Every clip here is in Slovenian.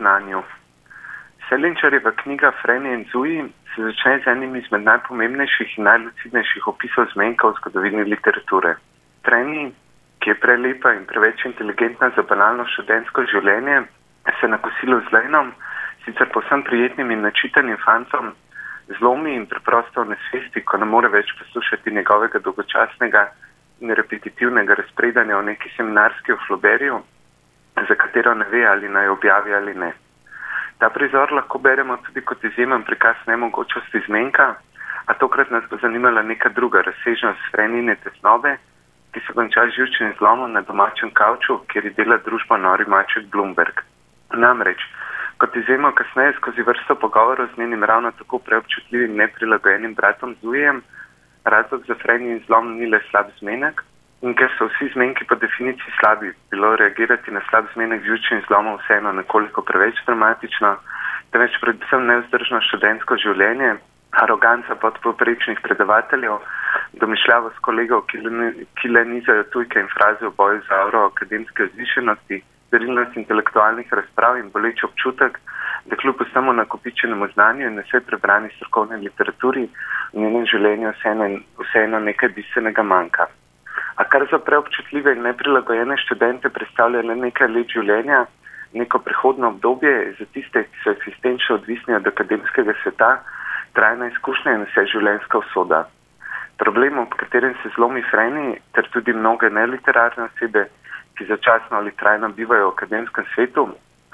znanju. Selinčarjeva knjiga Freni in Zuji se začne z enim izmed najpomembnejših in najlucidnejših opisov zmenka v zgodovini literature. Freni, ki je prelepa in preveč inteligentna za banalno študentsko življenje, se na kosilu z Lenom, sicer posem prijetnim in načitanim fantom, zlomi in preprosto v nesvesti, ko ne more več poslušati njegovega dolgočasnega in repetitivnega razpredanja o neki seminarski v Floberiju, za katero ne ve, ali naj objavi ali ne. Ta prizor lahko beremo tudi kot izjemen prikaz nemogočosti zmenka, a tokrat nas bo zanimala neka druga razsežnost srenine tesnobe, ki se konča živčnim zlomom na domačem kavču, kjer je dela družba Nori Maček Bloomberg. Namreč, kot izjemo kasneje skozi vrsto pogovorov z njenim ravno tako preobčutljivim neprilagojenim bratom Zujem, razlog za frenin zlom ni le slab zmenek, in ker so vsi zmenki po definiciji slabi, bilo reagirati na slab zmenek živčnim zlomom vseeno nekoliko preveč dramatično, temveč predvsem neuzdržno študentsko življenje, aroganca podpoprečnih predavateljev, domišljavost kolegov, ki le, ki le nizajo tujke in fraze v boju za avro akademske vzvišenosti, sterilnost intelektualnih razprav in boleč občutek, da kljub vsemu nakopičenemu znanju in vse prebrani strokovne literaturi v njenem življenju vseeno, vseeno nekaj bistvenega manjka. A kar za preobčutljive in neprilagojene študente predstavlja le nekaj let življenja, neko prehodno obdobje za tiste, ki so eksistenčno odvisni od akademskega sveta, trajna izkušnja in vse življenjska usoda. Problem, ob katerem se zlomi freni, ter tudi mnoge neliterarne osebe, ki začasno ali trajno bivajo v akademskem svetu,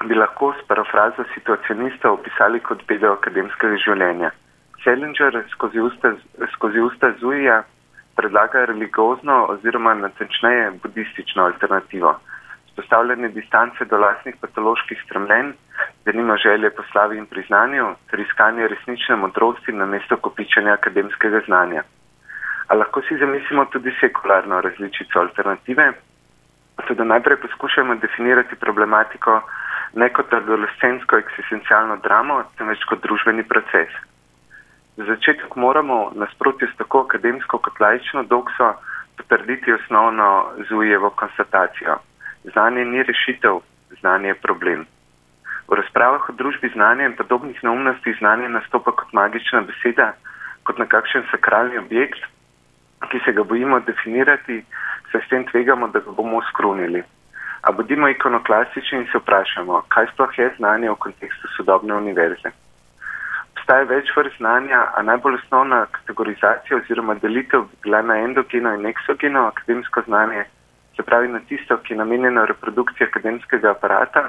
bi lahko s parafrazo situacionista opisali kot bedo akademskega življenja. Selinger skozi usta, skozi usta Zuija predlaga religiozno oziroma natančneje budistično alternativo. Spostavljanje distance do lastnih patoloških stremljenj, da nima želje po slavi in priznanju, ter iskanje resnične modrosti na mesto kopičanja akademskega znanja. A lahko si zamislimo tudi sekularno različico alternative, Tudi najprej poskušajmo definirati problematiko ne kot adolescensko eksistencialno dramo, temveč kot družbeni proces. Za začetek moramo nasprotju s tako akademsko kot laično dokso potrditi osnovno zujevo konstatacijo. Znanje ni rešitev, znanje je problem. V razpravah o družbi znanja in podobnih neumnosti znanje nastopa kot magična beseda, kot nekakšen sakralni objekt, ki se ga bojimo definirati, se s tem tvegamo, da ga bomo skrunili. A bodimo ikonoklastični in se vprašamo, kaj sploh je znanje v kontekstu sodobne univerze. Obstaja več vrst znanja, a najbolj osnovna kategorizacija oziroma delitev bi bila na endogeno in eksogeno akademsko znanje, se pravi na tisto, ki je namenjeno reprodukciji akademskega aparata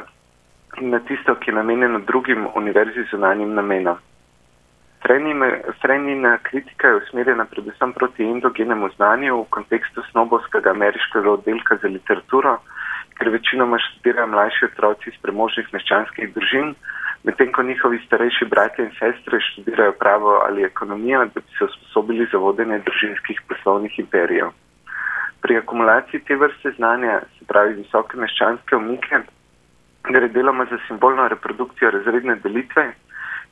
in na tisto, ki je namenjeno drugim univerzi zunanjim namenom. Frenina kritika je usmerjena predvsem proti endogenemu znanju v kontekstu snobovskega ameriškega oddelka za literaturo, ker večinoma študirajo mlajši otroci iz premožnih meščanskih družin, medtem ko njihovi starejši bratje in sestre študirajo pravo ali ekonomijo, da bi se usposobili za vodenje družinskih poslovnih imperijev. Pri akumulaciji te vrste znanja, se pravi visoke meščanske umike, gre deloma za simbolno reprodukcijo razredne delitve,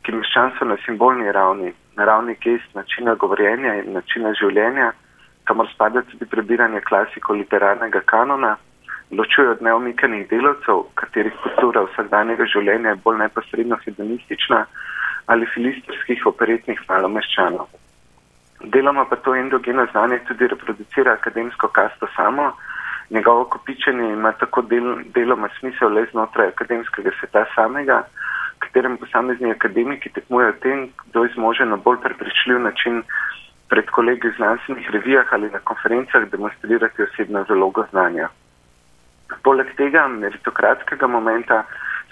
ki meščanstvo na simbolni ravni, na ravni gest, načina govorjenja in načina življenja, kamor spada tudi prebiranje klasiko literarnega kanona, ločuje od neomikanih delavcev, katerih kultura vsakdanjega življenja je bolj neposredno hedonistična ali filistrskih operetnih malomeščanov. Deloma pa to endogeno znanje tudi reproducira akademsko kasto samo, njegovo kopičenje ima tako del, deloma smisel le znotraj akademskega sveta samega, katerem posamezni akademiki tekmujejo tem, kdo je zmožen na bolj prepričljiv način pred kolegi v znanstvenih revijah ali na konferencah demonstrirati osebno zalogo znanja. Poleg tega meritokratskega momenta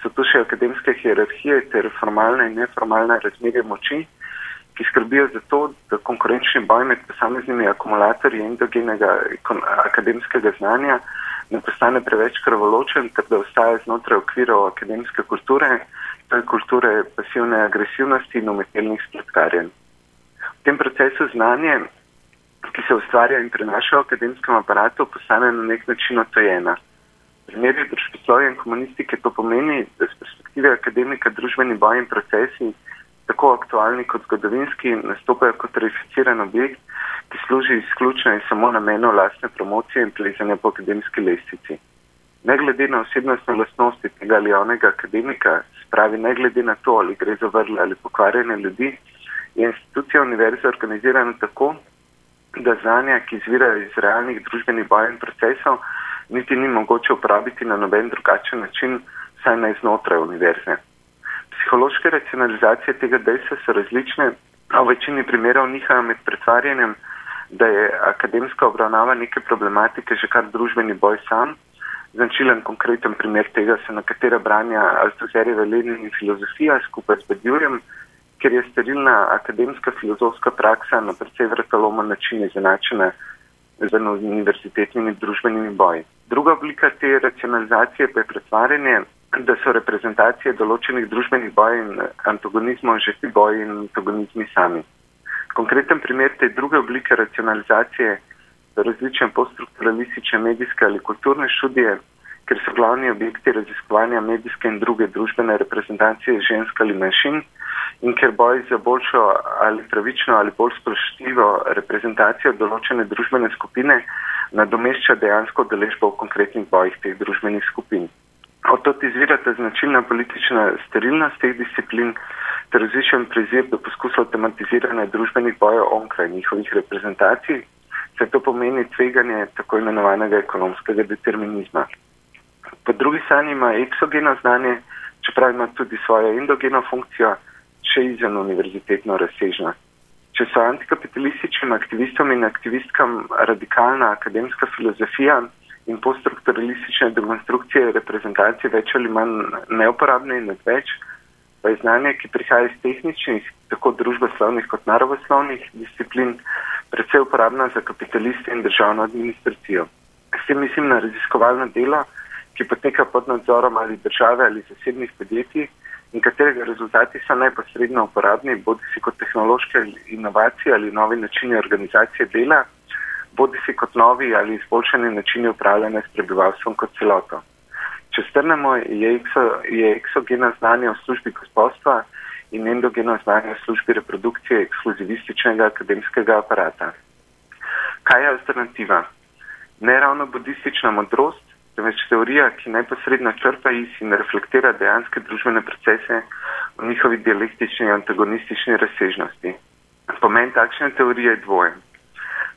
so tu še akademske hierarhije ter formalne in neformalne razmerje moči, ki skrbijo za to, da konkurenčni boj med posameznimi akumulatorji endogenega akademskega znanja ne postane preveč krvoločen, ter da ostaje znotraj okvirov akademske kulture, to je kulture pasivne agresivnosti in umetelnih spletkarjen. V tem procesu znanje, ki se ustvarja in prenaša v akademskem aparatu, postane na nek način otojena. V primeri družboslovja in komunistike to pomeni, da z perspektive akademika družbeni boj in procesi, tako aktualni kot zgodovinski, nastopajo kot reificiran objekt, ki služi izključno in samo namenu lastne promocije in plezanja po akademski lestvici. Ne glede na osebnostne lastnosti tega ali onega akademika, spravi ne glede na to, ali gre za vrle ali pokvarjene ljudi, je institucija univerze organizirana tako, da znanja, ki izvirajo iz realnih družbenih bojev in procesov, niti ni mogoče uporabiti na noben drugačen način, saj ne znotraj univerze. Psihološke racionalizacije tega dejstva so različne, a v večini primerov nihajo med pretvarjanjem, da je akademska obravnava neke problematike že kar družbeni boj sam. Značilen konkreten primer tega so nekatera branja Altuzerjeve Lenin in filozofija skupaj s Bedjurjem, ker je sterilna akademska filozofska praksa na precej vrtalomen način izenačena z univerzitetnimi družbenimi boji. Druga oblika te racionalizacije pa je pretvarjanje, da so reprezentacije določenih družbenih bojev in antagonizmov že ti boji in antagonizmi sami. Konkreten primer te druge oblike racionalizacije so različne poststrukturalistične medijske ali kulturne študije, ker so glavni objekti raziskovanja medijske in druge družbene reprezentacije žensk ali manjšin in ker boj za boljšo ali pravično ali bolj spoštljivo reprezentacijo določene družbene skupine nadomešča dejansko deležbo v konkretnih bojih teh družbenih skupin. Od tod izvirata značilna politična sterilnost teh disciplin ter različen prizir do poskusov tematiziranja družbenih bojev onkraj njihovih reprezentacij, se to pomeni tveganje tako imenovanega ekonomskega determinizma. Po drugi strani ima eksogeno znanje, čeprav ima tudi svojo endogeno funkcijo, še izven univerzitetno razsežnost. Če so antikapitalističnim aktivistom in aktivistkam radikalna akademska filozofija in poststrukturalistične dekonstrukcije reprezentacije več ali manj neuporabne in odveč, pa je znanje, ki prihaja iz tehničnih, tako družboslovnih kot naravoslovnih disciplin, predvsej uporabna za kapitaliste in državno administracijo. S tem mislim na raziskovalno delo, ki poteka pod nadzorom ali države ali zasebnih podjetij in katerega rezultati so neposredno uporabni, bodi si kot tehnološke inovacije ali novi načini organizacije dela, bodi si kot novi ali izboljšani načini upravljanja s prebivalstvom kot celoto. Če strnemo, je, ekso, je eksogena znanje v službi gospodstva in endogena znanje v službi reprodukcije ekskluzivističnega akademskega aparata. Kaj je alternativa? Ne ravno budistična modrost, temveč teorija, ki neposredno črpa iz in reflektira dejanske družbene procese v njihovi dialektični in antagonistični razsežnosti. Pomen takšne teorije je dvojen.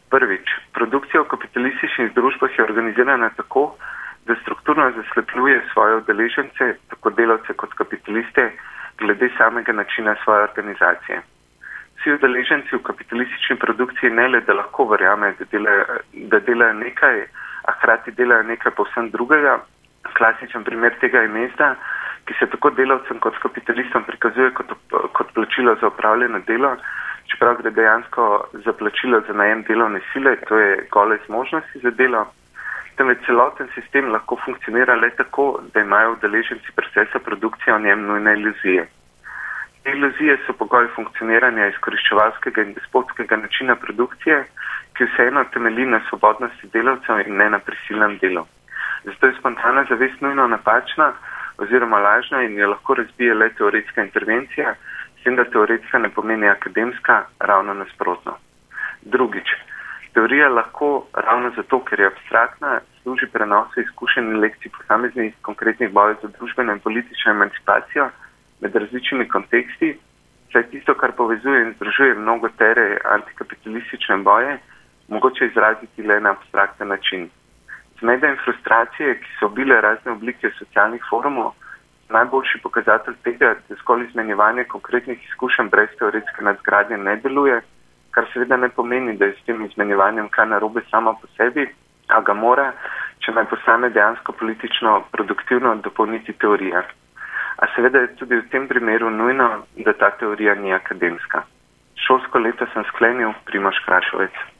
Prvič, produkcija v kapitalističnih družbah je organizirana tako, da strukturno zaslepljuje svoje udeležence, tako delavce kot kapitaliste, glede samega načina svoje organizacije. Vsi udeleženci v kapitalistični produkciji ne le, da lahko verjame, da delajo, da delajo nekaj, a hkrati delajo nekaj povsem drugega. Klasičen primer tega je mesta, ki se tako delavcem kot kapitalistom prikazuje kot, kot plačilo za upravljeno delo, čeprav gre dejansko za plačilo za najem delovne sile, to je gole zmožnosti za delo. Temveč celoten sistem lahko funkcionira le tako, da imajo udeleženci procesa produkcije o njem nujne iluzije. Te iluzije so pogoj funkcioniranja izkoriščevalskega in despotskega načina produkcije, ki vseeno temelji na svobodnosti delavcev in ne na prisilnem delu. Zato je spontana zavest nujno napačna oziroma lažna in jo lahko razbije le teoretska intervencija, s tem, da teoretska ne pomeni akademska, ravno nasprotno. Drugič, teorija lahko ravno zato, ker je abstraktna, služi prenosu izkušenj in lekcij posameznih konkretnih bojev za družbeno in politično emancipacijo med različnimi konteksti, saj tisto, kar povezuje in združuje mnogo tere antikapitalistične boje, mogoče izraziti le na abstrakten način. Zmeda in frustracije, ki so bile razne oblike socialnih forumov, najboljši pokazatelj tega, da zgolj izmenjevanje konkretnih izkušenj brez teoretske nadgradnje ne deluje, kar seveda ne pomeni, da je s tem izmenjevanjem kaj narobe samo po sebi, a ga mora, če naj postane dejansko politično produktivno, dopolniti teorija. A seveda je tudi v tem primeru nujno, da ta teorija ni akademska. Šolsko leto sem sklenil, Primoš Krašovec.